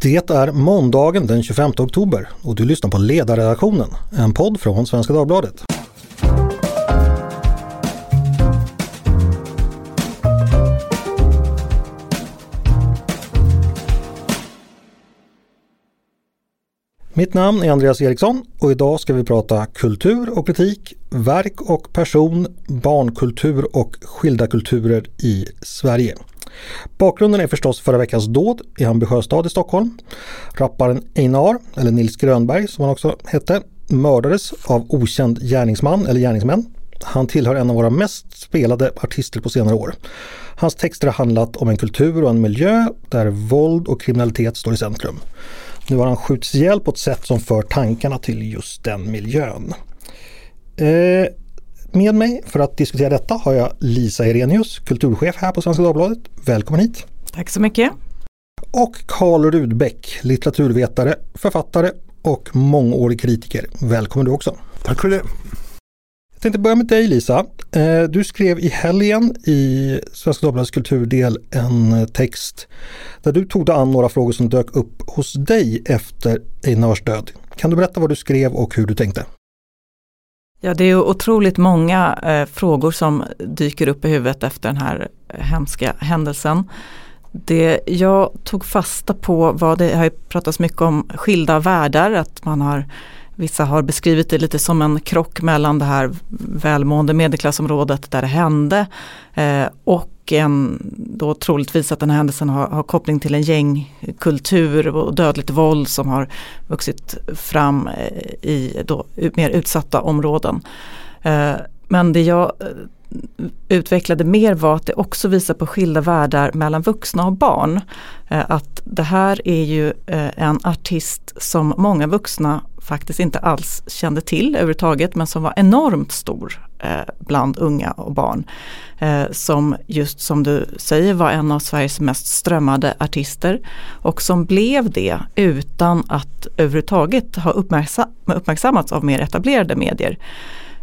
Det är måndagen den 25 oktober och du lyssnar på Ledarredaktionen, en podd från Svenska Dagbladet. Mitt namn är Andreas Eriksson och idag ska vi prata kultur och kritik, verk och person, barnkultur och skilda kulturer i Sverige. Bakgrunden är förstås förra veckans dåd i Hammarby sjöstad i Stockholm. Rapparen Einar, eller Nils Grönberg som han också hette, mördades av okänd gärningsman eller gärningsmän. Han tillhör en av våra mest spelade artister på senare år. Hans texter har handlat om en kultur och en miljö där våld och kriminalitet står i centrum. Nu har han skjutits ihjäl på ett sätt som för tankarna till just den miljön. Eh, med mig för att diskutera detta har jag Lisa Irenius, kulturchef här på Svenska Dagbladet. Välkommen hit! Tack så mycket! Och Karl Rudbeck, litteraturvetare, författare och mångårig kritiker. Välkommen du också! Tack för det! Jag tänkte börja med dig Lisa. Eh, du skrev i helgen i Svenska Dagbladets kulturdel en text där du tog dig an några frågor som dök upp hos dig efter Einars död. Kan du berätta vad du skrev och hur du tänkte? Ja, det är otroligt många eh, frågor som dyker upp i huvudet efter den här eh, hemska händelsen. Det jag tog fasta på var, det har ju pratats mycket om skilda världar, att man har Vissa har beskrivit det lite som en krock mellan det här välmående medelklassområdet där det hände eh, och en, då troligtvis att den här händelsen har, har, koppling till en gängkultur och dödligt våld som har vuxit fram eh, i då, mer utsatta områden. Eh, men det jag eh, utvecklade mer var att det också visar på skilda världar mellan vuxna och barn. Eh, att det här är ju eh, en artist som många vuxna faktiskt inte alls kände till överhuvudtaget men som var enormt stor eh, bland unga och barn. Som just som du säger var en av Sveriges mest strömmade artister och som blev det utan att överhuvudtaget ha uppmärksam uppmärksammats av mer etablerade medier.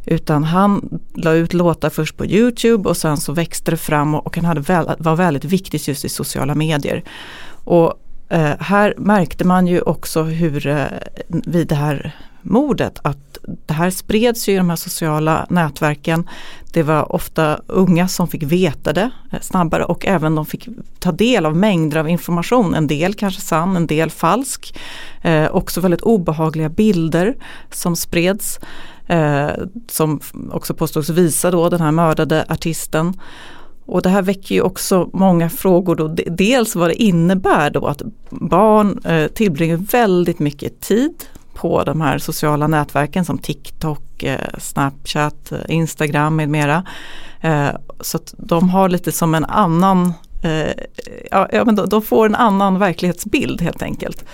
Utan han la ut låtar först på Youtube och sen så växte det fram och, och han hade väl, var väldigt viktig just i sociala medier. Och Eh, här märkte man ju också hur eh, vid det här mordet att det här spreds ju i de här sociala nätverken. Det var ofta unga som fick veta det eh, snabbare och även de fick ta del av mängder av information. En del kanske sann, en del falsk. Eh, också väldigt obehagliga bilder som spreds. Eh, som också påstås visa då den här mördade artisten. Och det här väcker ju också många frågor. Då. Dels vad det innebär då att barn eh, tillbringar väldigt mycket tid på de här sociala nätverken som TikTok, eh, Snapchat, eh, Instagram med mera. Eh, så att de har lite som en annan, eh, ja, men de får en annan verklighetsbild helt enkelt.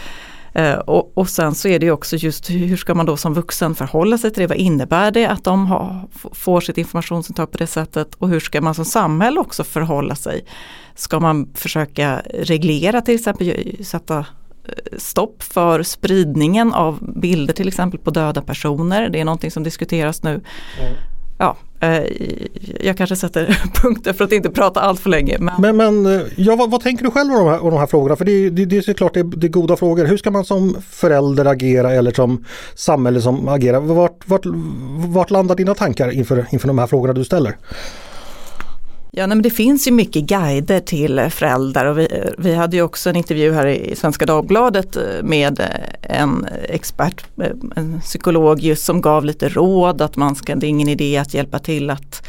Eh, och, och, sen så är det ju också just hur ska man då som vuxen förhålla sig till det? Vad innebär det att de har, får sitt informationsintag på det sättet? Och hur ska man som samhälle också förhålla sig? Ska man försöka reglera till exempel, sätta eh, stopp för spridningen av bilder till exempel på döda personer. Det är någonting som diskuteras nu. Mm ja, eh, Eh, jag kanske sätter punkter för att inte prata allt för länge. Men, men, men eh, ja, vad, vad, tänker du själv om de här, om de här frågorna? För det, det, det är såklart det, det är goda frågor. Hur ska man som förälder agera eller som samhälle som agerar? Vart, vart, vart landar dina tankar inför, inför de här frågorna du ställer? Ja, nej, men det finns ju mycket guider till föräldrar och vi, vi hade ju också en intervju här i Svenska Dagbladet eh, med eh, en expert, eh, en psykolog just som gav lite råd att man ska, det är ingen idé att hjälpa till att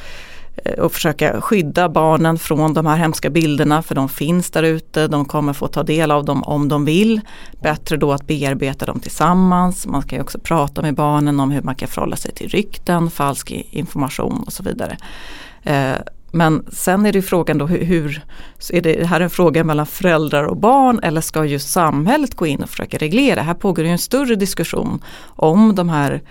och försöka skydda barnen från de här hemska bilderna för de finns där ute, de kommer få ta del av dem om de vill. Bättre då att bearbeta dem tillsammans. Man kan ju också prata med barnen om hur man kan förhålla sig till rykten, falsk information och så vidare. Men sen är det frågan då hur, hur är det här en fråga mellan föräldrar och barn eller ska just samhället gå in och försöka reglera? Här pågår ju en större diskussion om de här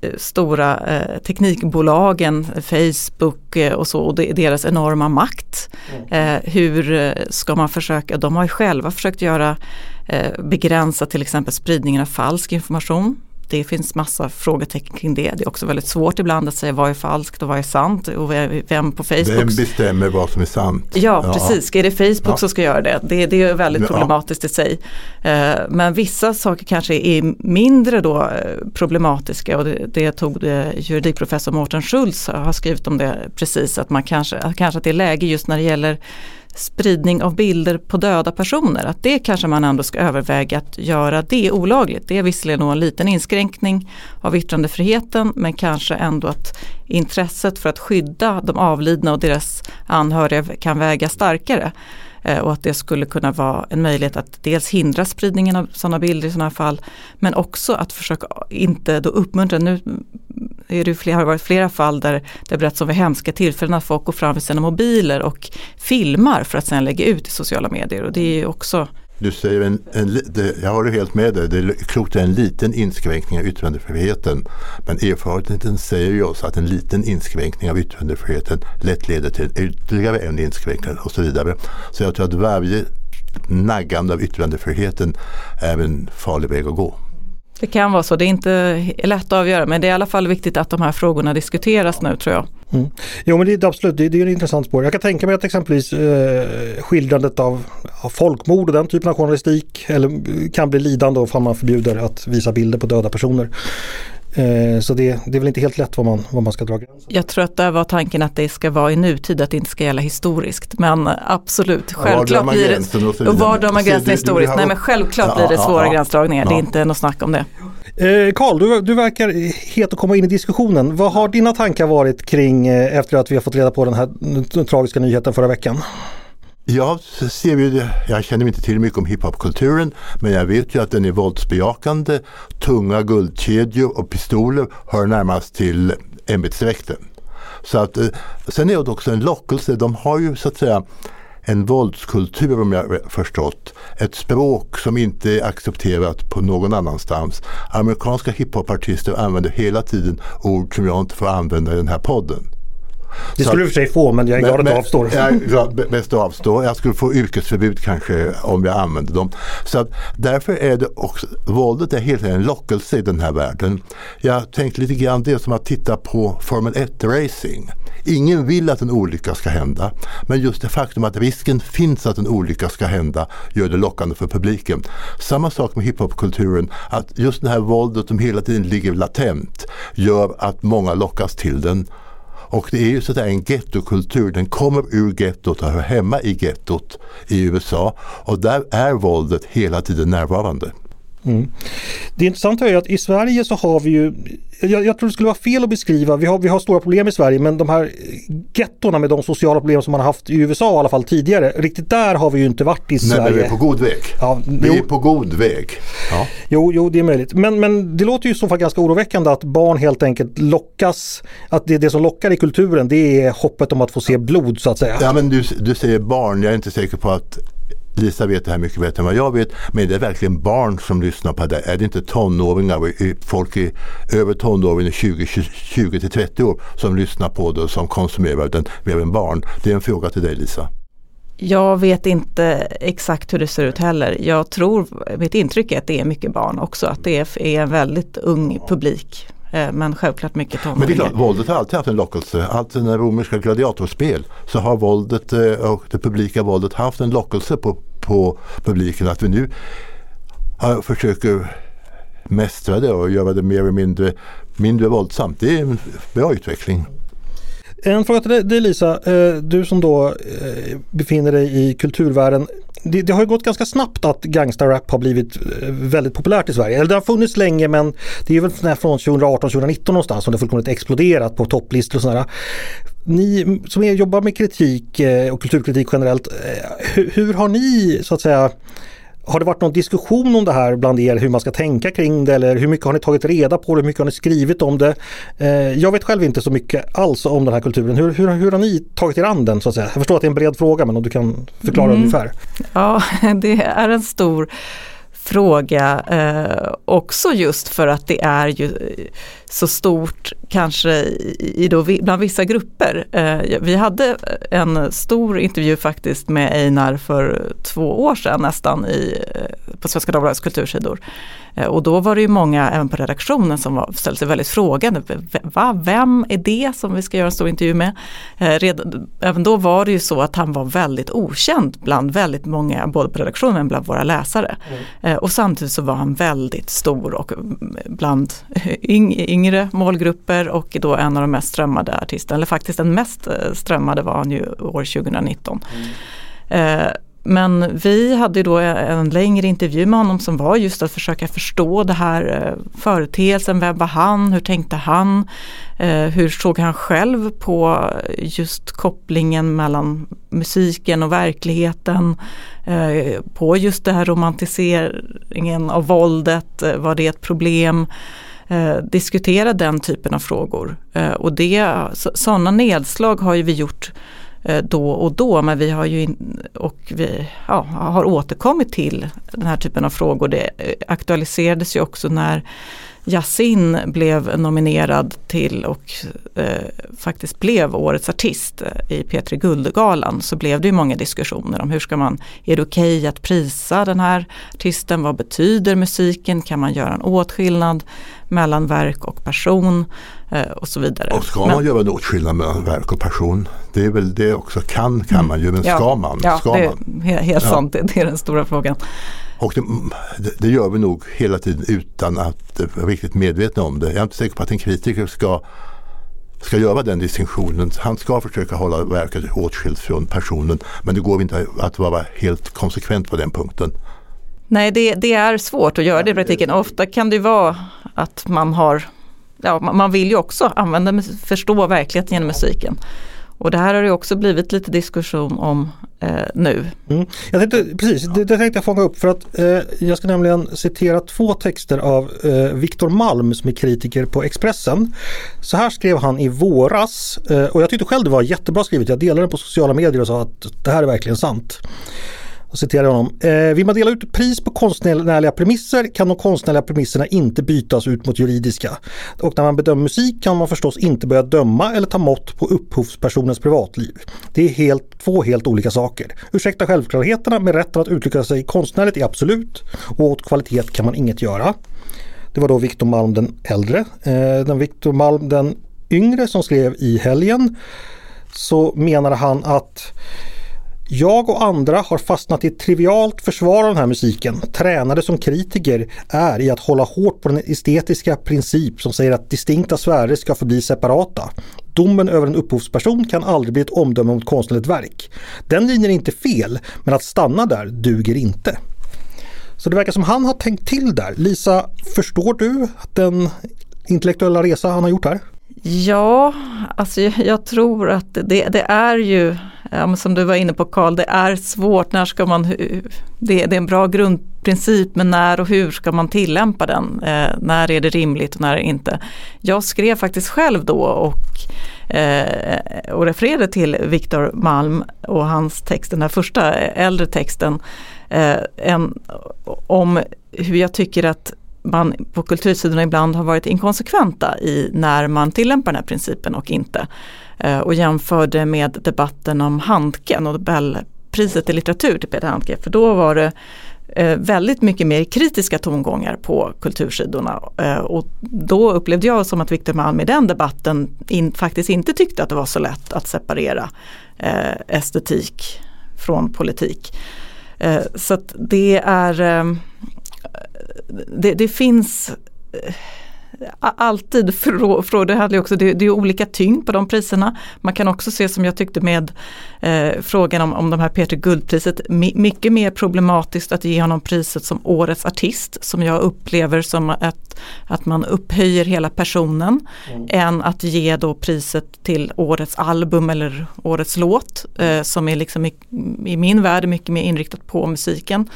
eh, stora eh, teknikbolagen, Facebook eh, och så och deras enorma makt. Mm. Eh, hur eh, ska man försöka, de har ju själva försökt göra eh, begränsa till exempel spridningen av falsk information det finns massa frågetecken kring det. Det är också väldigt svårt ibland att säga vad är falskt och vad är sant och vem på Facebook. Vem bestämmer vad som är sant? Ja, ja. precis. Är det Facebook ja. som ska göra det? Det, det är väldigt problematiskt i sig. Eh, men vissa saker kanske är mindre då eh, problematiska och det, det tog det juridikprofessor Mårten Schultz har skrivit om det precis att man kanske, kanske att det är läge just när det gäller spridning av bilder på döda personer. Att det kanske man ändå ska överväga att göra det olagligt. Det är visserligen en liten inskränkning av yttrandefriheten men kanske ändå att intresset för att skydda de avlidna och deras anhöriga kan väga starkare. Eh, och att det skulle kunna vara en möjlighet att dels hindra spridningen av sådana bilder i sådana fall men också att försöka inte då uppmuntra, nu är det flera, har varit flera fall där det berättats om vid hemska tillfällen att folk går fram med sina mobiler och filmar för att sen lägga ut i sociala medier och det är också du säger en, en, det, jag håller helt med dig, det är klokt en liten inskränkning av yttrandefriheten. Men erfarenheten säger ju oss att en liten inskränkning av yttrandefriheten lätt leder till ytterligare en inskränkning och så vidare. Så jag tror att varje naggande av yttrandefriheten är en farlig väg att gå. Det kan vara så, det är inte lätt att avgöra men det är i alla fall viktigt att de här frågorna diskuteras nu tror jag. Mm. Jo men det är absolut, det, det är en intressant spår. Jag kan tänka mig att exempelvis eh, skildrandet av, av folkmord och den typen av journalistik eller, eh, kan bli lidande om man förbjuder att visa bilder på döda personer. Eh, så det, det, är väl inte helt lätt vad man, vad man ska dra gränsen. Jag tror att det var tanken att det ska vara i nutid, att det inte ska gälla historiskt. Men absolut, självklart blir det... Och var drar man gränsen historiskt? Nej men självklart ja, blir det svåra ja, gränsdragningar, ja. det är inte något snack om det. Eh, Karl, du, du verkar het att komma in i diskussionen. Vad har dina tankar varit kring eh, efter att vi har fått reda på den här tragiska nyheten förra veckan? Ja, ser vi det. jag känner inte till mycket om hiphopkulturen men jag vet ju att den är våldsbejakande. Tunga guldkedjor och pistoler hör närmast till ämbetsdräkten. Så att, eh, sen är det också en lockelse. De har ju så att säga en våldskultur om jag förstått. Ett språk som inte är accepterat på någon annanstans. Amerikanska hiphopartister använder hela tiden ord som jag inte får använda i den här podden. Det skulle du för sig få men jag är glad att du avstår. Jag är glad mest att avstå. Jag skulle få yrkesförbud kanske om jag använde dem. Så att därför är det också, våldet är helt en lockelse i den här världen. Jag tänkte lite grann det som att titta på Formel 1-racing. Ingen vill att en olycka ska hända. Men just det faktum att risken finns att en olycka ska hända gör det lockande för publiken. Samma sak med hiphopkulturen. Att just det här våldet som hela tiden ligger latent gör att många lockas till den. Och det är ju sådär en gettokultur. Den kommer ur gettot och hör hemma i gettot i USA. Och där är våldet hela tiden närvarande. Mm. Det intressanta är att i Sverige så har vi ju jag, jag, tror det skulle vara fel att beskriva, vi har, vi har stora problem i Sverige men de här gettorna med de sociala problem som man har haft i USA i alla fall tidigare, riktigt där har vi ju inte varit i Sverige. Nej, men vi är på god väg. Ja, vi jo, är på god väg. Ja. Jo, jo, det är möjligt. Men, men det låter ju så fall ganska oroväckande att barn helt enkelt lockas, att det, det som lockar i kulturen det är hoppet om att få se blod så att säga. Ja, men du, du säger barn, jag är inte säker på att Lisa vet det här mycket bättre än vad jag vet. Men det är verkligen barn som lyssnar på det. Är det inte tonåringar, folk i över tonåren 20, 20 till 30 år som lyssnar på det och som konsumerar den mer än barn? Det är en fråga till dig Lisa. Jag vet inte exakt hur det ser ut heller. Jag tror, mitt intryck är att det är mycket barn också. Att det är en väldigt ung publik. Eh, men självklart mycket tonåringar. Men det är klart, våldet har alltid haft en lockelse. Allt när romerska gladiatorspel så har våldet eh, och det publika våldet haft en lockelse på, på publiken. Att vi nu försöker mästra det och göra det mer eller mindre, mindre våldsamt. Det är en bra utveckling. En fråga till dig Lisa, eh, du som då befinner dig i kulturvärlden det, det, har ju gått ganska snabbt att gangsterrap har blivit eh, väldigt populärt i Sverige. Eller det har funnits länge men det är väl från 2018-2019 någonstans som det fullkomligt exploderat på topplistor och sådär. Ni som jobbar med kritik eh, och kulturkritik generellt, eh, hur, hur har ni så att säga har det varit någon diskussion om det här bland er, hur man ska tänka kring det eller hur mycket har ni tagit reda på det, hur mycket har ni skrivit om det? Eh, jag vet själv inte så mycket alls om den här kulturen. Hur, hur, hur har ni tagit er an den så att säga? Jag förstår att det är en bred fråga men om du kan förklara mm. ungefär. Ja, det är en stor fråga eh, också just för att det är ju så stort kanske i, då, bland vissa grupper. Eh, vi hade en stor intervju faktiskt med Einar för två år sedan nästan i, eh, på Svenska Dagbladets kultursidor. Eh, och då var det ju många även på redaktionen som var, ställde sig väldigt frågande. Va, vem är det som vi ska göra en stor intervju med? Redan, även då var det ju så att han var väldigt okänd bland väldigt många, både på redaktionen men bland våra läsare. Mm. Och samtidigt så var han väldigt stor och mm, bland yngre målgrupper och då en av de mest strömmade artisterna, eller faktiskt den mest eh, strömmade var han ju år 2019. Mm. Eh, men vi hade då en längre intervju med honom som var just att försöka förstå det här eh, företeelsen. Vem var han? Hur tänkte han? Hur såg han själv på just kopplingen mellan musiken och verkligheten? På just det här romantiseringen av våldet. Var det ett problem? Eh, diskutera den typen av frågor. Eh, och det, sådana nedslag har ju vi gjort eh, då och då men vi har ju in, och vi ja, har återkommit till den här typen av frågor. Det eh, aktualiserades ju också när Yasin blev nominerad till och eh, faktiskt blev årets artist i P3 Guldgalan så blev det ju många diskussioner om hur ska man, är det okej okay att prisa den här artisten, vad betyder musiken, kan man göra en åtskillnad mellan verk och person eh, och så vidare. Och ska man göra en åtskillnad mellan verk och person? Det är väl det också, kan kan man ju men ja, ska man? Ja, ska det man? helt ja. sant, det, det är den stora frågan. Och det, det, gör vi nog hela tiden utan att vara riktigt medvetna om det. Jag är inte säker på att en kritiker ska, ska göra den distinktionen. Han ska försöka hålla verket åtskilt från personen men det går inte att vara helt konsekvent på den punkten. Nej, det, det är svårt att göra det i praktiken. Ofta kan det vara att man har, ja, man vill ju också använda, förstå verkligheten genom musiken. Och det här har det också blivit lite diskussion om eh, nu. Mm. Jag tänkte, precis, det, det tänkte jag fånga upp för att eh, jag ska nämligen citera två texter av eh, Viktor Malm som är kritiker på Expressen. Så här skrev han i våras eh, och jag tyckte själv det var jättebra skrivet. Jag delade det på sociala medier och sa att det här är verkligen sant och citerar honom. Eh, vill man dela ut pris på konstnärliga premisser kan de konstnärliga premisserna inte bytas ut mot juridiska. Och när man bedömer musik kan man förstås inte börja döma eller ta mått på upphovspersonens privatliv. Det är helt, två helt olika saker. Ursäkta självklarheterna men rätten att uttrycka sig konstnärligt är absolut och åt kvalitet kan man inget göra. Det var då Victor Malm den äldre. Eh, den Victor Malm den yngre som skrev i helgen så menade han att jag och andra har fastnat i ett trivialt försvar av den här musiken, tränade som kritiker är i att hålla hårt på den estetiska princip som säger att distinkta sfärer ska förbli separata. Domen över en upphovsperson kan aldrig bli ett omdöme mot konstnärligt verk. Den linjen är inte fel, men att stanna där duger inte. Så det verkar som han har tänkt till där. Lisa, förstår du den intellektuella resa han har gjort här? Ja, alltså jag tror att det, det är ju, som du var inne på Karl, det är svårt. När ska man, det, det, är en bra grundprincip men när och hur ska man tillämpa den? Eh, när är det rimligt och när är det inte? Jag skrev faktiskt själv då och, eh, och refererade till Viktor Malm och hans text, den här första eh, äldre texten, eh, en, om hur jag tycker att man på kultursidorna ibland har varit inkonsekventa i när man tillämpar den här principen och inte. Eh, och jämförde med debatten om Handke, Nobelpriset i litteratur till Peter Handke, för då var det eh, väldigt mycket mer kritiska tongångar på kultursidorna. Eh, och då upplevde jag som att Victor Malm i den debatten in, faktiskt inte tyckte att det var så lätt att separera estetik från politik. Så att det är det, det finns eh, alltid frågor, det, hade också, det, det är olika tyngd på de priserna. Man kan också se som jag tyckte med eh, frågan om, om de här Peter Guldpriset, mycket mer problematiskt att ge honom priset som årets artist som jag upplever som att, att man upphöjer hela personen mm. än att ge då priset till årets album eller årets låt eh, som är liksom i, i min värld mycket mer inriktat på musiken.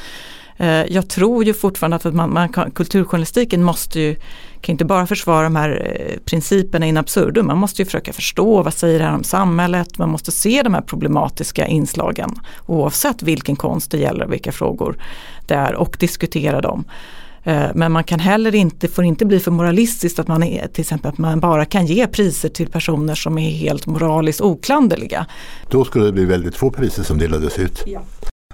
Eh, jag tror ju fortfarande att man, man kan, kulturjournalistiken måste ju, kan inte bara försvara de här eh, principerna in absurdum. Man måste ju försöka förstå vad säger det här om samhället. Man måste se de här problematiska inslagen oavsett vilken konst det gäller och vilka frågor det är och diskutera dem. Eh, men man kan heller inte, får inte bli för moralistiskt att man är, till exempel att man bara kan ge priser till personer som är helt moraliskt oklanderliga. Då skulle det bli väldigt få priser som delades ut. Ja.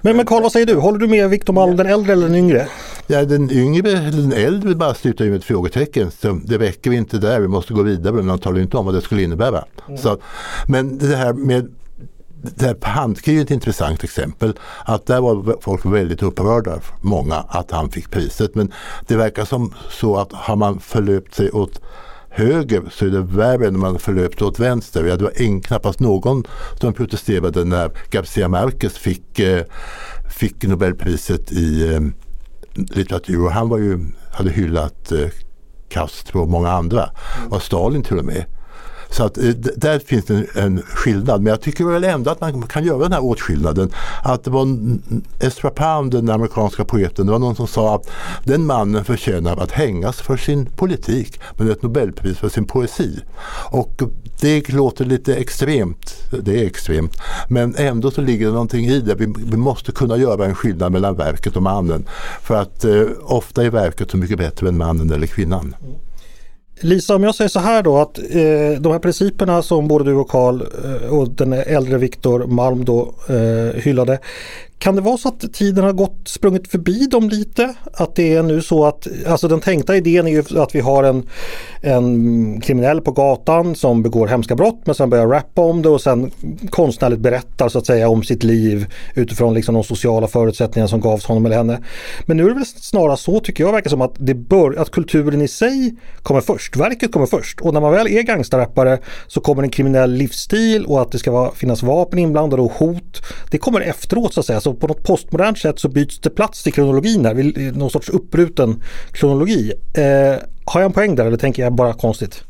Men, men Carl, vad säger du? Håller du med Victor Malm, den äldre eller den yngre? Ja, den yngre, den äldre bara slutar ju med ett frågetecken. Så det räcker inte där, vi måste gå vidare. Men man talar inte om vad det skulle innebära. Mm. Så, men det här med det här handkrig är ett intressant exempel. Att där var folk väldigt upprörda, många, att han fick priset. Men det verkar som så att har man förlöpt sig åt höger så är det värre än man förlöpte åt vänster. Ja, det var knappast någon som protesterade när Garcia Marquez fick, eh, fick Nobelpriset i eh, litteratur. Och han var ju, hade hyllat eh, Castro och många andra. Och Stalin till och med. Så att, eh, där finns det en, en, skillnad. Men jag tycker väl ändå att man kan göra den här åtskillnaden. Att det var Ezra Pound, den amerikanska poeten, det var någon som sa att den mannen förtjänar att hängas för sin politik men ett nobelpris för sin poesi. Och det låter lite extremt, det är extremt, men ändå så ligger det någonting i det. Vi, vi måste kunna göra en skillnad mellan verket och mannen. För att eh, ofta är verket så mycket bättre än mannen eller kvinnan. Lisa, om jag säger så här då att eh, de här principerna som både du och Karl eh, och den äldre Viktor Malm då eh, hyllade kan det vara så att tiden har gått, sprungit förbi dem lite? Att det är nu så att, alltså den tänkta idén är ju att vi har en, en kriminell på gatan som begår hemska brott men sen börjar rappa om det och sen konstnärligt berättar så att säga om sitt liv utifrån liksom de sociala förutsättningar som gavs honom eller henne. Men nu är det väl snarare så tycker jag verkar som att, det bör, att kulturen i sig kommer först, verket kommer först och när man väl är gangsterrappare så kommer en kriminell livsstil och att det ska vara, finnas vapen inblandade och hot. Det kommer efteråt så att säga. Så på något postmodernt sätt så byts det plats i kronologin här, någon sorts uppbruten kronologi. Eh, har jag en poäng där eller tänker jag bara konstigt?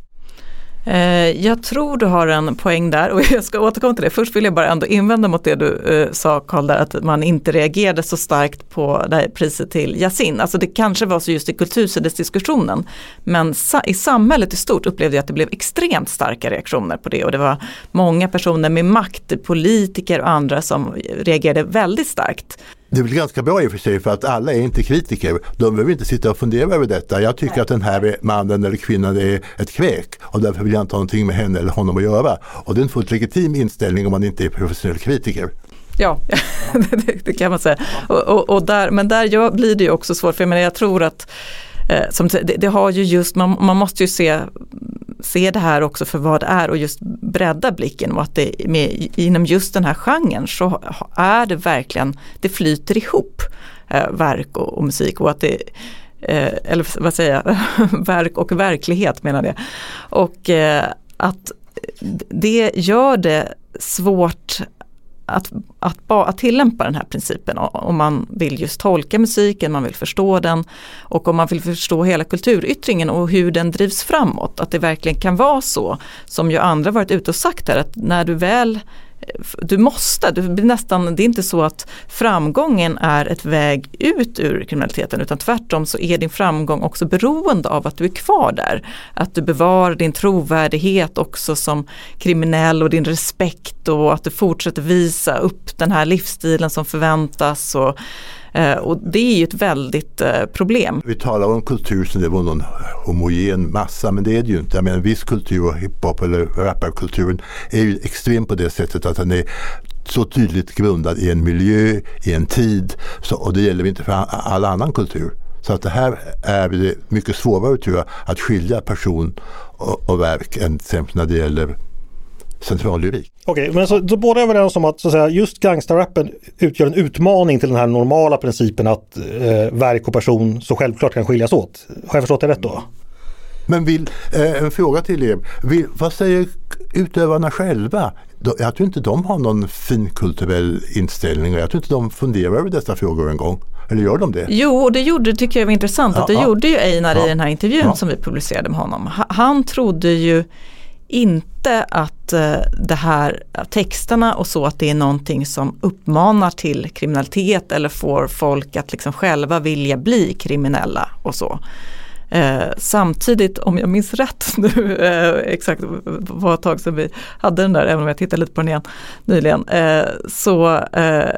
Eh, jag tror du har en poäng där och jag ska återkomma till det. Först vill jag bara ändå invända mot det du eh, sa Karl, där, att man inte reagerade så starkt på det här priset till Yasin. Alltså det kanske var så just i kultursidesdiskussionen. Men i samhället i stort upplevde jag att det blev extremt starka reaktioner på det och det var många personer med makt, politiker och andra som reagerade väldigt starkt. Det är väl ganska bra i och för sig för att alla är inte kritiker. De behöver inte sitta och fundera över detta. Jag tycker att den här mannen eller kvinnan är ett kväk och därför vill jag inte ha någonting med henne eller honom att göra. Och det är en fullt legitim inställning om man inte är professionell kritiker. Ja, det, det, kan man säga. Och, och, och där, men där blir det ju också svårt, för jag, menar, jag tror att eh, som, det, det, har ju just, man, man måste ju se se det här också för vad det är och just bredda blicken och att det med, inom just den här genren så är det verkligen, det flyter ihop eh, verk och, och, musik och att det eh, eller vad säger jag, verk och verklighet menar jag. Och eh, att det gör det svårt att, att, att tillämpa den här principen om man vill just tolka musiken, man vill förstå den och om man vill förstå hela kulturyttringen och hur den drivs framåt. Att det verkligen kan vara så som ju andra varit ute och sagt här att när du väl du måste, du blir nästan, det är inte så att framgången är ett väg ut ur kriminaliteten utan tvärtom så är din framgång också beroende av att du är kvar där. Att du bevarar din trovärdighet också som kriminell och din respekt och att du fortsätter visa upp den här livsstilen som förväntas och Eh, och det är ju ett väldigt eh, problem. Vi talar om kultur som det var någon homogen massa men det är det ju inte. Jag menar viss kultur och hiphop eller rapparkulturen är ju extrem på det sättet att den är så tydligt grundad i en miljö, i en tid så, och det gäller inte för all annan kultur. Så att det här är det mycket svårare tror jag att skilja person och, och verk än till exempel när det gäller centrallyrik. Okej, okay, men så, så båda är överens om att, så att säga, just gangsterrappen utgör en utmaning till den här normala principen att eh, verk och person så självklart kan skiljas åt. Har jag förstått det rätt då? Men vill, eh, en fråga till er. Vill, vad säger utövarna själva? Jag tror inte de har någon finkulturell inställning och jag tror inte de funderar över dessa frågor en gång. Eller gör de det? Jo, och det gjorde, tycker jag var intressant. Ja, att det ja. gjorde ju Einar ja. i den här intervjun som vi publicerade med honom. Han trodde ju inte att eh, det här texterna och så att det är någonting som uppmanar till kriminalitet eller får folk att liksom själva vilja bli kriminella och så. Eh, samtidigt, om jag minns rätt nu, eh, exakt var ett tag sedan vi hade den där, även om jag tittade lite på den igen nyligen, eh, så, eh,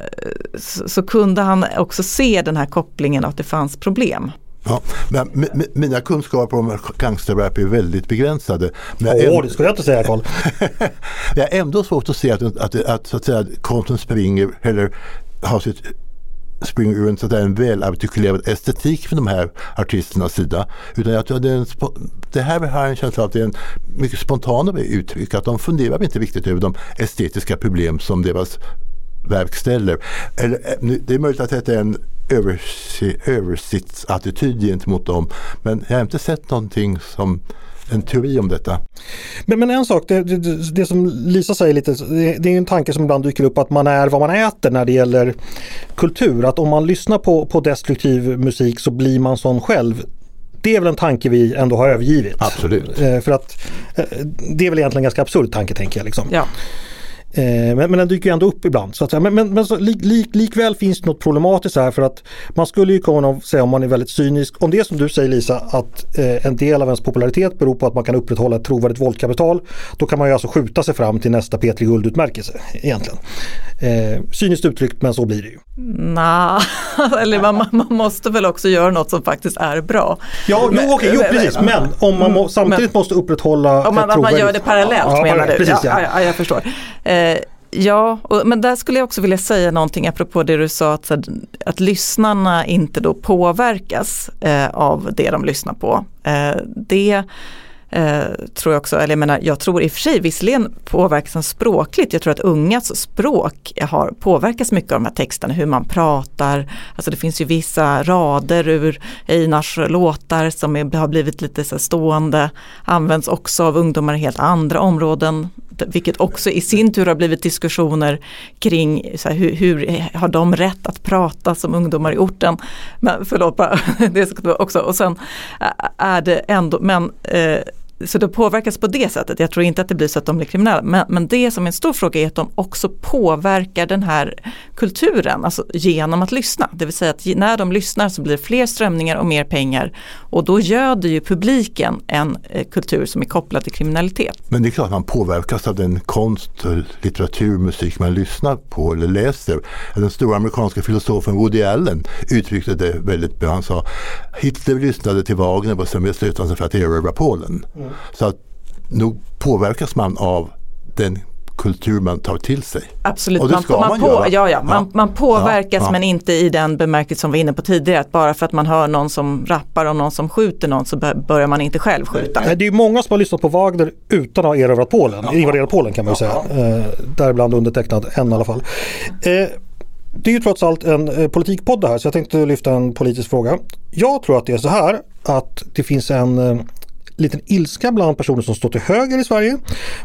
så, så, kunde han också se den här kopplingen att det fanns problem Ja, men mina kunskaper om gangsterrap är väldigt begränsade. Åh, oh, det skulle jag inte säga Carl. jag har ändå svårt att se att, att, att, att, så att säga, konsten springer eller har sitt springer ur en, så en välartikulerad estetik från de här artisternas sida. Utan jag tror det, är en, det här har en känsla av att det är en mycket spontana uttryck. Att de funderar inte riktigt över de estetiska problem som deras verk ställer. Eller, eh, det är möjligt att det är en översittsattityd gentemot dem. Men jag har inte sett någonting som en teori om detta. Men, men en sak, det, det, det, som Lisa säger lite, det, det, är en tanke som ibland dyker upp att man är vad man äter när det gäller kultur. Att om man lyssnar på, på destruktiv musik så blir man sån själv. Det är väl en tanke vi ändå har övergivit. Absolut. Eh, för att eh, det är väl egentligen en ganska absurd tanke tänker jag. Liksom. Ja. Eh, men, men den dyker ändå upp ibland. Så att säga. Men, men, men så, lik, lik, likväl finns det något problematiskt här för att man skulle ju kunna säga om man är väldigt cynisk, om det är som du säger Lisa, att eh, en del av ens popularitet beror på att man kan upprätthålla ett trovärdigt våldkapital. Då kan man ju alltså skjuta sig fram till nästa P3 Guldutmärkelse egentligen. Eh, cyniskt uttryckt men så blir det ju. Nej, eller man, man, måste väl också göra något som faktiskt är bra. Ja, men, jo, okej, jo, precis. Men om man må, samtidigt men, måste upprätthålla... Om man, att man gör det parallellt ja, menar du? Precis, ja. Ja, ja, jag förstår. Eh, Eh, ja, och, men där skulle jag också vilja säga någonting apropå det du sa att, att lyssnarna inte då påverkas eh, av det de lyssnar på. Eh, det Eh, tror jag också, eller jag menar, jag tror i och för sig visserligen påverkas språkligt. Jag tror att ungas språk har påverkats mycket av de här texterna, hur man pratar. Alltså det finns ju vissa rader ur Einars låtar som är, har blivit lite så stående, används också av ungdomar i helt andra områden. Vilket också i sin tur har blivit diskussioner kring så här, hur, hur, har de rätt att prata som ungdomar i orten. Men förlåt, det ska också. Och sen är det ändå, men eh, så det påverkas på det sättet. Jag tror inte att det blir så att de blir kriminella. Men, men det som är en stor fråga är att de också påverkar den här kulturen alltså genom att lyssna. Det vill säga att när de lyssnar så blir det fler strömningar och mer pengar. Och då göder ju publiken en eh, kultur som är kopplad till kriminalitet. Men det är klart att man påverkas av den konst, litteratur, musik man lyssnar på eller läser. Den stora amerikanska filosofen Woody Allen uttryckte det väldigt bra. Han sa Hitler lyssnade till Wagner och sen beslutade sig för att erövra Polen. Mm. Så att nog påverkas man av den kultur man tar till sig. Absolut, och det ska man, man, på, göra. Ja, ja. Man, man påverkas ja, men inte i den bemärkelse som vi var inne på tidigare. Att bara för att man hör någon som rappar och någon som skjuter någon så börjar man inte själv skjuta. Nej, det är många som har lyssnat på Wagner utan att ha erövrat Polen, ja. invaderat Polen kan man ju säga. Eh, däribland undertecknad, en i alla fall. Eh, det är ju trots allt en eh, politikpodd det här så jag tänkte lyfta en politisk fråga. Jag tror att det är så här att det finns en eh, liten ilska bland personer som står till höger i Sverige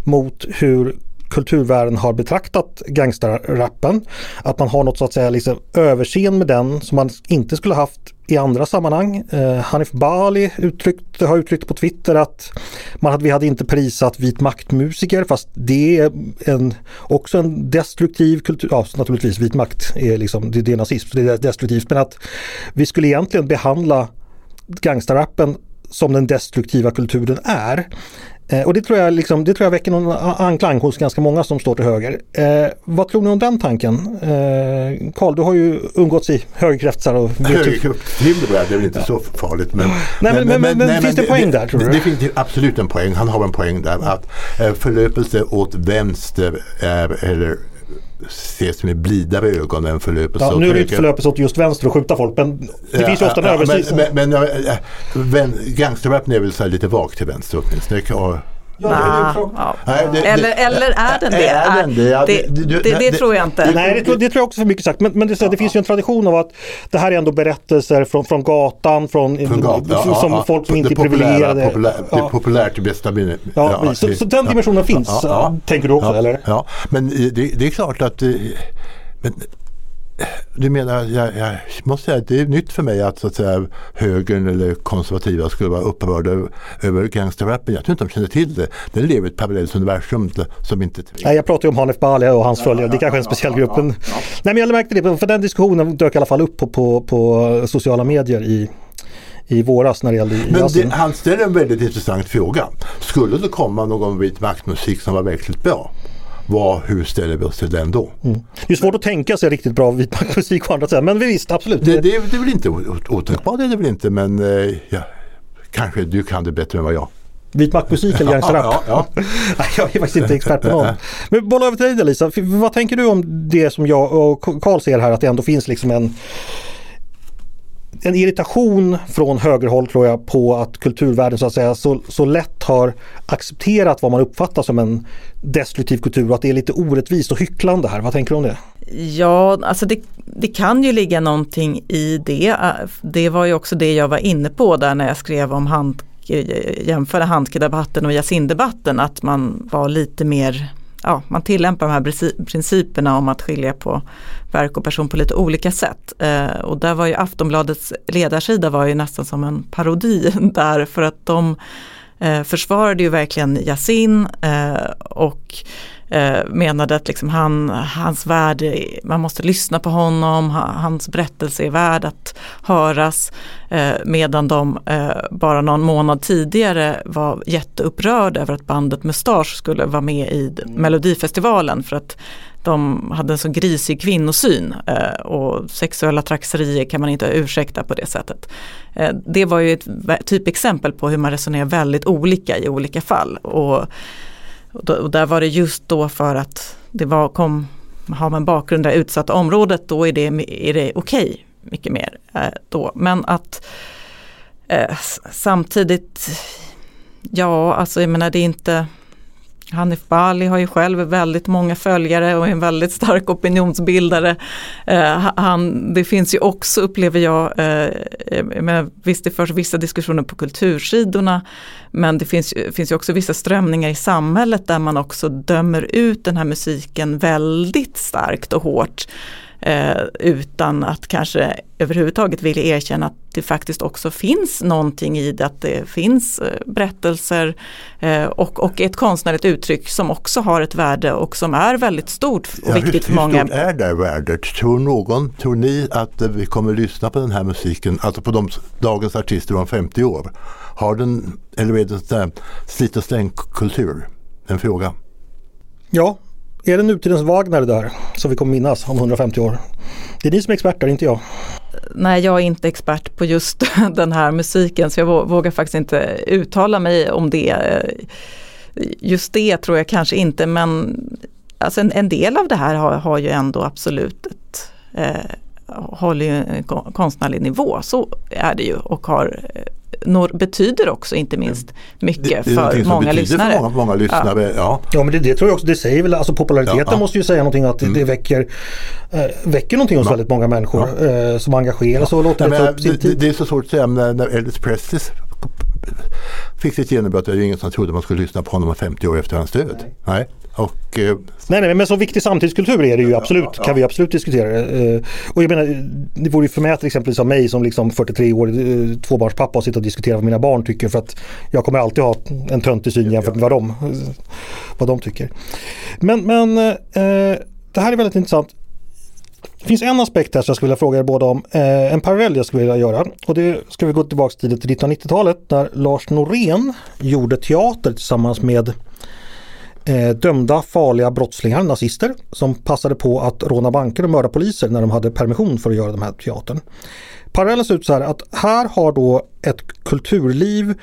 mot hur kulturvärlden har betraktat gangsterrappen. Att man har något så att säga liksom överseende med den som man inte skulle haft i andra sammanhang. Eh, Hanif Bali uttryckt, har uttryckt på Twitter att man hade, vi hade inte prisat vit maktmusiker fast det är en, också en destruktiv kultur. Ja, naturligtvis vit makt är liksom, det, det är nazism, det är destruktivt. Men att vi skulle egentligen behandla gangsterrappen som den destruktiva kulturen är. Eh, och det tror, jag liksom, det tror jag väcker någon anklang hos ganska många som står till höger. Eh, vad tror ni om den tanken? Eh, Karl, eh, du har ju umgåtts i högerkretsar. Och Högerkretsar är väl inte så farligt. Men, nej, men, men, men, nej, finns det, det poäng där tror du? Det, det finns absolut en poäng. Han har en poäng där. Att eh, förlöpelse åt vänster är, eller ses med blidare ögon än förlöpelse ja, Nu är det inte förlöpelse åt just vänster och skjuta folk men det ja, finns ju ofta en ja, översikt. Men, men, men gangsterrappen är väl lite vagt till vänster åtminstone. Ja, ja. Nej, det, eller, eller är den det? Är den det? Ja, det, det, det, tror jag inte. Nej, det, det tror jag också för mycket sagt. Men, men det, det finns ju en tradition av att det här är ändå berättelser från, från gatan, från, från gatan, som ja, folk som inte är privilegierade. Populär, det är populärt i bästa minne. Ja, så, så, den dimensionen finns, tänker du också eller? Ja, men det, är klart att men, du menar, jag, jag, måste säga att det är nytt för mig att, så att säga, högern eller konservativa skulle vara upprörda över gangsterrappen. Jag tror inte de känner till det. Den lever i ett parallellt universum som inte... Nej, jag pratar ju om Hanif Bali och hans följare. Det är kanske är en speciell grupp. Men, nej, men jag märkte det, för den diskussionen dök i alla fall upp på, på, på sociala medier i, i våras när det gällde Men det, han ställer en väldigt intressant fråga. Skulle det komma någon vit maktmusik som var verkligt bra? Vad, hur ställer vi oss till den då? Mm. Det är svårt att tänka sig riktigt bra vitmaktmusik å andra sidan, men visst absolut. Det, det, det är väl inte otänkbart, det är det väl inte, men eh, ja, kanske du kan det bättre än vad jag. Vitmaktmusik eller gangsterrap? Ja, ja, ja. jag är faktiskt inte expert på någon. Men bolla över till dig Lisa, vad tänker du om det som jag och Karl ser här att det ändå finns liksom en en irritation från högerhåll tror jag på att kulturvärlden så att säga så, så lätt har accepterat vad man uppfattar som en destruktiv kultur och att det är lite orättvist och hycklande här. Vad tänker du om det? Ja, alltså det, det kan ju ligga någonting i det. Det var ju också det jag var inne på där när jag skrev om hand, jämförde handkedebatten och Yasin-debatten att man var lite mer ja, man tillämpar de här principerna om att skilja på verk och person på lite olika sätt. Eh, och där var ju Aftonbladets ledarsida var ju nästan som en parodi där för att de eh, försvarade ju verkligen Yasin eh, och eh, menade att liksom han, hans värde, man måste lyssna på honom, hans berättelse är värd att höras. Eh, medan de eh, bara någon månad tidigare var jätteupprörda över att bandet Mustasch skulle vara med i Melodifestivalen för att de hade en så grisig kvinnosyn eh, och sexuella trakasserier kan man inte ursäkta på det sättet. Eh, det var ju ett typexempel på hur man resonerar väldigt olika i olika fall. Och och, då, och där var det just då för att det var, kom, har man bakgrund i det utsatta området då är det, är det okej okay, mycket mer eh, då. Men att eh, samtidigt, ja alltså jag menar det är inte Hanif Bali har ju själv väldigt många följare och är en väldigt stark opinionsbildare. Eh, han, det finns ju också, upplever jag, eh, eh med, visst det förs vissa diskussioner på kultursidorna, men det finns, finns ju också vissa strömningar i samhället där man också dömer ut den här musiken väldigt starkt och hårt eh, utan att kanske överhuvudtaget vilja erkänna att det faktiskt också finns någonting i det, att det finns eh, berättelser eh, och, och ett konstnärligt uttryck som också har ett värde och som är väldigt stort och ja, viktigt för många. Hur stort är det värdet? Tror någon, tror ni att vi kommer lyssna på den här musiken, alltså på de, dagens artister om 50 år? Har den, eller är det slit och släng kultur? En fråga. Ja, är det nutidens Wagner det där som vi kommer minnas om 150 år? Det är ni som är experter, inte jag. Nej, jag är inte expert på just den här musiken så jag vågar faktiskt inte uttala mig om det. Just det tror jag kanske inte men alltså en, en del av det här har, har ju ändå absolut ett, eh, håller ju en konstnärlig nivå, så är det ju och har eh, betyder också inte minst mycket det, det för många lyssnare. För många, många lyssnare. Ja. Ja. ja men det, det, tror jag också, det säger väl, alltså populariteten ja, måste ju säga någonting att mm. det väcker, äh, väcker någonting hos väldigt många människor äh, som engagerar sig och låter det ta upp sin tid. Det, är så svårt att säga när, när Elvis Presley fick sitt genombrott, det är ju ingen som trodde man skulle lyssna på honom 50 år efter hans död. Nej. nej. Och, eh, nej, nej, men så viktig samtidskultur är det ju absolut, ja, ja. kan vi absolut diskutera. Eh, och jag menar, det vore ju förmätet exempelvis av mig som liksom 43 år eh, tvåbarnspappa att sitta och diskutera vad mina barn tycker för att jag kommer alltid ha en töntig syn jämfört med vad de, vad de tycker. Men, men eh, det här är väldigt intressant. Det finns en aspekt här som jag skulle vilja fråga er båda om. En parallell jag skulle vilja göra. Och det ska vi gå tillbaka till 1990-talet när Lars Norén gjorde teater tillsammans med eh, dömda farliga brottslingar, nazister, som passade på att råna banker och mörda poliser när de hade permission för att göra den här teatern. Parallellen ser ut så här att här har då ett kulturliv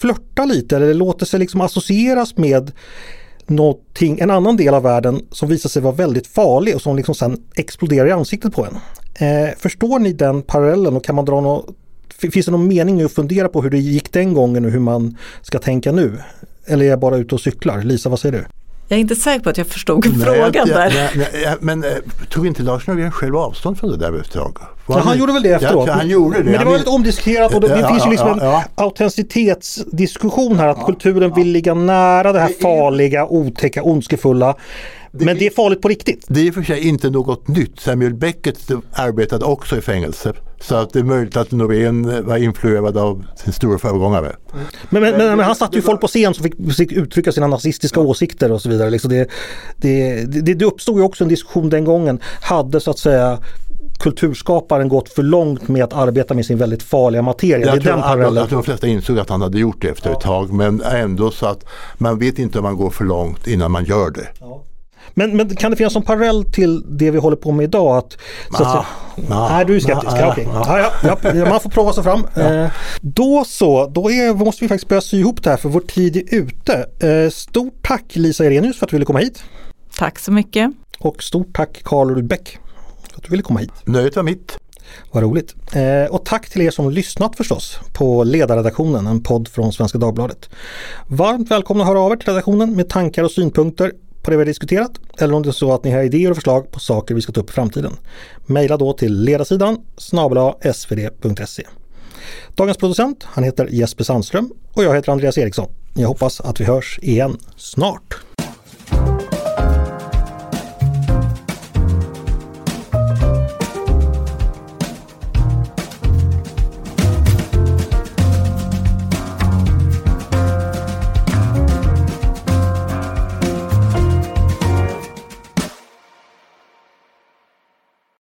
flörtat lite eller låter sig liksom associeras med någonting, en annan del av världen som visar sig vara väldigt farlig och som liksom sen exploderar i ansiktet på en. Eh, förstår ni den parallellen och kan man dra något Finns det någon mening i att fundera på hur det gick den gången och hur man ska tänka nu? Eller är jag bara ute och cyklar? Lisa, vad säger du? Jag är inte säker på att jag förstod nej, frågan jag, där. Nej, nej, men eh, tog inte Lars Norén själv avstånd från det där tag? Ja, han gjorde väl det efteråt. han gjorde det. Men det var lite omdiskuterat och det, det ja, finns ju liksom ja, ja. en autenticitetsdiskussion här att kulturen vill ligga nära det här farliga, otäcka, ondskefulla. Men det är farligt på riktigt. Det är i och för sig inte något nytt. Samuel Beckett arbetade också i fängelse. Så att det är möjligt att Norén var influerad av sin stora föregångare. Men, men, men, men, han satte ju folk på scen som fick, fick uttrycka sina nazistiska åsikter och så vidare. Liksom det, det, det, det uppstod ju också en diskussion den gången. Hade så att säga kulturskaparen gått för långt med att arbeta med sin väldigt farliga materia. Jag, tror, den jag, jag tror de flesta insåg att han hade gjort det efter ja. ett tag men ändå så att man vet inte om man går för långt innan man gör det. Ja. Men, men kan det finnas någon parallell till det vi håller på med idag? Att, så att, Ah, ah, nej, du är skeptisk. ah, Ja, ah, okej. ah. Ja, ja, ja, man får prova sig fram. Eh, då så, då är, måste vi faktiskt börja sy ihop det här för vår tid är ute. Eh, stort tack Lisa Irenius för att du ville komma hit. Tack så mycket. Och stort tack Karl Rudbeck för att du ville komma hit. Nöjet var mitt. Vad roligt. Eh, och tack till er som lyssnat förstås på Ledarredaktionen, en podd från Svenska Dagbladet. Varmt välkomna att höra av er till redaktionen med tankar och synpunkter på det vi har diskuterat eller om det är så att ni har idéer och förslag på saker vi ska ta upp i framtiden. Maila då till ledarsidan snabel svd.se. Dagens producent, han heter Jesper Sandström och jag heter Andreas Eriksson. Jag hoppas att vi hörs igen snart.